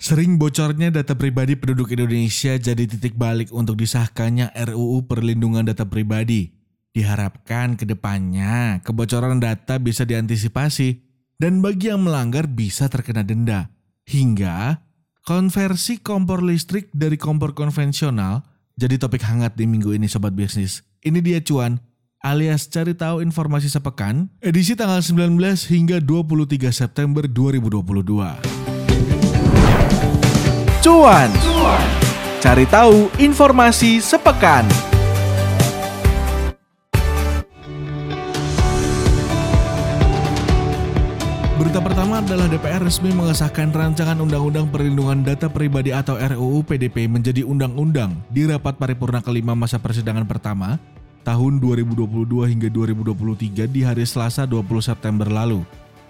Sering bocornya data pribadi penduduk Indonesia jadi titik balik untuk disahkannya RUU Perlindungan Data Pribadi. Diharapkan ke depannya kebocoran data bisa diantisipasi dan bagi yang melanggar bisa terkena denda. Hingga konversi kompor listrik dari kompor konvensional jadi topik hangat di minggu ini Sobat Bisnis. Ini dia cuan alias cari tahu informasi sepekan edisi tanggal 19 hingga 23 September 2022. Cuan. Cari tahu informasi sepekan. Berita pertama adalah DPR resmi mengesahkan rancangan Undang-Undang Perlindungan Data Pribadi atau RUU PDP menjadi undang-undang di rapat paripurna kelima masa persidangan pertama tahun 2022 hingga 2023 di hari Selasa 20 September lalu.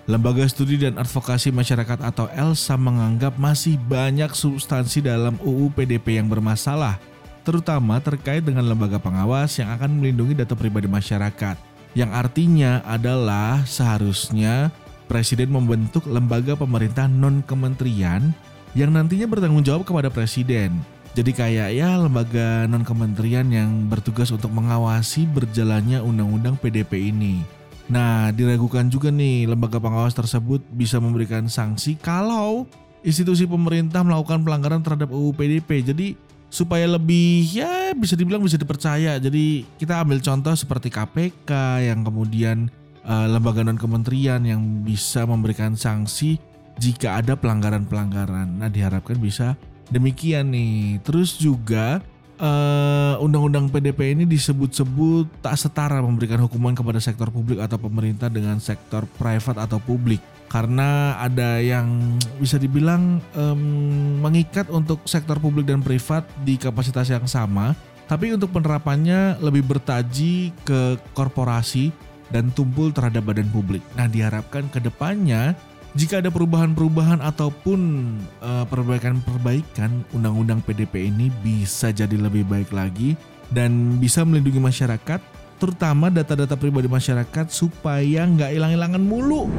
Lembaga Studi dan Advokasi Masyarakat atau ELSA menganggap masih banyak substansi dalam UU PDP yang bermasalah, terutama terkait dengan lembaga pengawas yang akan melindungi data pribadi masyarakat. Yang artinya adalah seharusnya Presiden membentuk lembaga pemerintah non-kementerian yang nantinya bertanggung jawab kepada Presiden. Jadi kayak ya lembaga non-kementerian yang bertugas untuk mengawasi berjalannya undang-undang PDP ini. Nah, diragukan juga nih lembaga pengawas tersebut bisa memberikan sanksi kalau institusi pemerintah melakukan pelanggaran terhadap UU PDP. Jadi supaya lebih ya bisa dibilang bisa dipercaya. Jadi kita ambil contoh seperti KPK yang kemudian uh, lembaga non kementerian yang bisa memberikan sanksi jika ada pelanggaran-pelanggaran. Nah, diharapkan bisa demikian nih. Terus juga uh, undang-undang PDP ini disebut-sebut tak setara memberikan hukuman kepada sektor publik atau pemerintah dengan sektor private atau publik karena ada yang bisa dibilang um, mengikat untuk sektor publik dan privat di kapasitas yang sama tapi untuk penerapannya lebih bertaji ke korporasi dan tumpul terhadap badan publik. Nah diharapkan ke depannya jika ada perubahan-perubahan ataupun uh, perbaikan-perbaikan undang-undang PDP ini bisa jadi lebih baik lagi dan bisa melindungi masyarakat terutama data-data pribadi masyarakat supaya nggak hilang-hilangan mulu.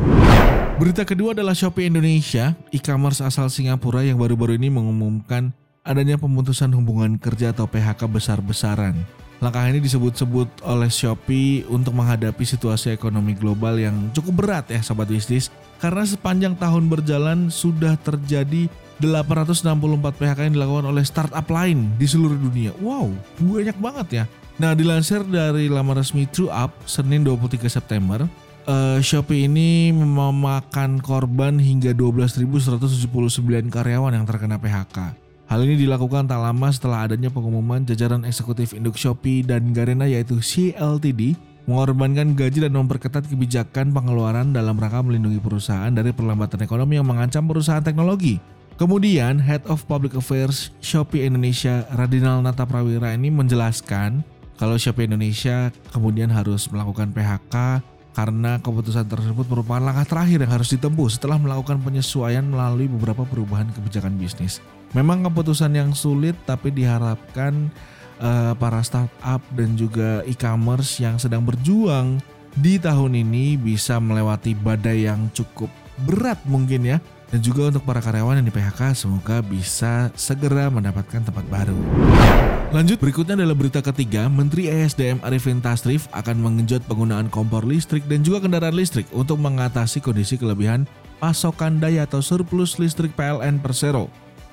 Berita kedua adalah Shopee Indonesia, e-commerce asal Singapura yang baru-baru ini mengumumkan adanya pemutusan hubungan kerja atau PHK besar-besaran. Langkah ini disebut-sebut oleh Shopee untuk menghadapi situasi ekonomi global yang cukup berat ya sobat bisnis karena sepanjang tahun berjalan sudah terjadi 864 PHK yang dilakukan oleh startup lain di seluruh dunia. Wow, banyak banget ya. Nah, dilansir dari laman resmi TrueUp Senin 23 September, uh, Shopee ini memakan korban hingga 12.179 karyawan yang terkena PHK. Hal ini dilakukan tak lama setelah adanya pengumuman jajaran eksekutif induk Shopee dan Garena yaitu CLTD mengorbankan gaji dan memperketat kebijakan pengeluaran dalam rangka melindungi perusahaan dari perlambatan ekonomi yang mengancam perusahaan teknologi. Kemudian, Head of Public Affairs Shopee Indonesia Radinal Nata Prawira ini menjelaskan kalau Shopee Indonesia kemudian harus melakukan PHK karena keputusan tersebut merupakan langkah terakhir yang harus ditempuh setelah melakukan penyesuaian melalui beberapa perubahan kebijakan bisnis. Memang keputusan yang sulit tapi diharapkan uh, para startup dan juga e-commerce yang sedang berjuang di tahun ini bisa melewati badai yang cukup berat mungkin ya. Dan juga untuk para karyawan yang di PHK semoga bisa segera mendapatkan tempat baru. Lanjut berikutnya adalah berita ketiga, Menteri ESDM Arifin Tasrif akan mengenjot penggunaan kompor listrik dan juga kendaraan listrik untuk mengatasi kondisi kelebihan pasokan daya atau surplus listrik PLN Persero.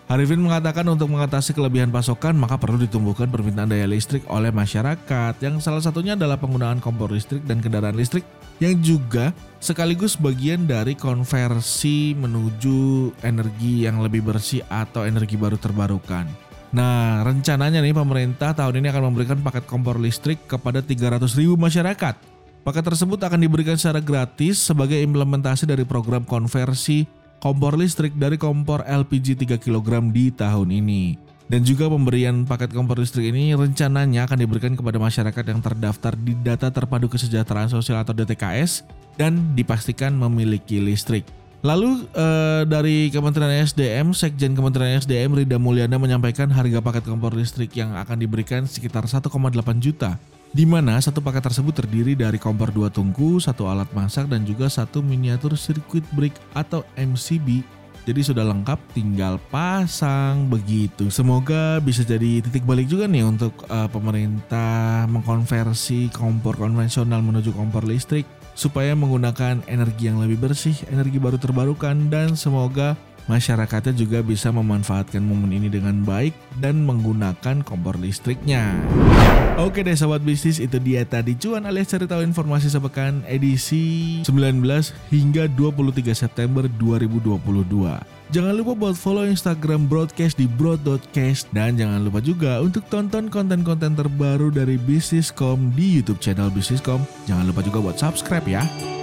Arifin mengatakan untuk mengatasi kelebihan pasokan maka perlu ditumbuhkan permintaan daya listrik oleh masyarakat yang salah satunya adalah penggunaan kompor listrik dan kendaraan listrik yang juga sekaligus bagian dari konversi menuju energi yang lebih bersih atau energi baru terbarukan. Nah, rencananya nih pemerintah tahun ini akan memberikan paket kompor listrik kepada 300 ribu masyarakat. Paket tersebut akan diberikan secara gratis sebagai implementasi dari program konversi kompor listrik dari kompor LPG 3 kg di tahun ini. Dan juga pemberian paket kompor listrik ini rencananya akan diberikan kepada masyarakat yang terdaftar di Data Terpadu Kesejahteraan Sosial atau DTKS dan dipastikan memiliki listrik. Lalu eh, dari Kementerian SDM, Sekjen Kementerian SDM Rida Mulyana menyampaikan harga paket kompor listrik yang akan diberikan sekitar 1,8 juta di mana satu paket tersebut terdiri dari kompor dua tungku, satu alat masak, dan juga satu miniatur sirkuit break atau MCB Jadi sudah lengkap tinggal pasang begitu. Semoga bisa jadi titik balik juga nih untuk uh, pemerintah mengkonversi kompor konvensional menuju kompor listrik supaya menggunakan energi yang lebih bersih, energi baru terbarukan dan semoga masyarakatnya juga bisa memanfaatkan momen ini dengan baik dan menggunakan kompor listriknya. Oke deh sobat bisnis itu dia tadi cuan alias cari tahu informasi sepekan edisi 19 hingga 23 September 2022. Jangan lupa buat follow Instagram Broadcast di broad.cast dan jangan lupa juga untuk tonton konten-konten terbaru dari Bisniscom di YouTube channel Bisniscom. Jangan lupa juga buat subscribe ya.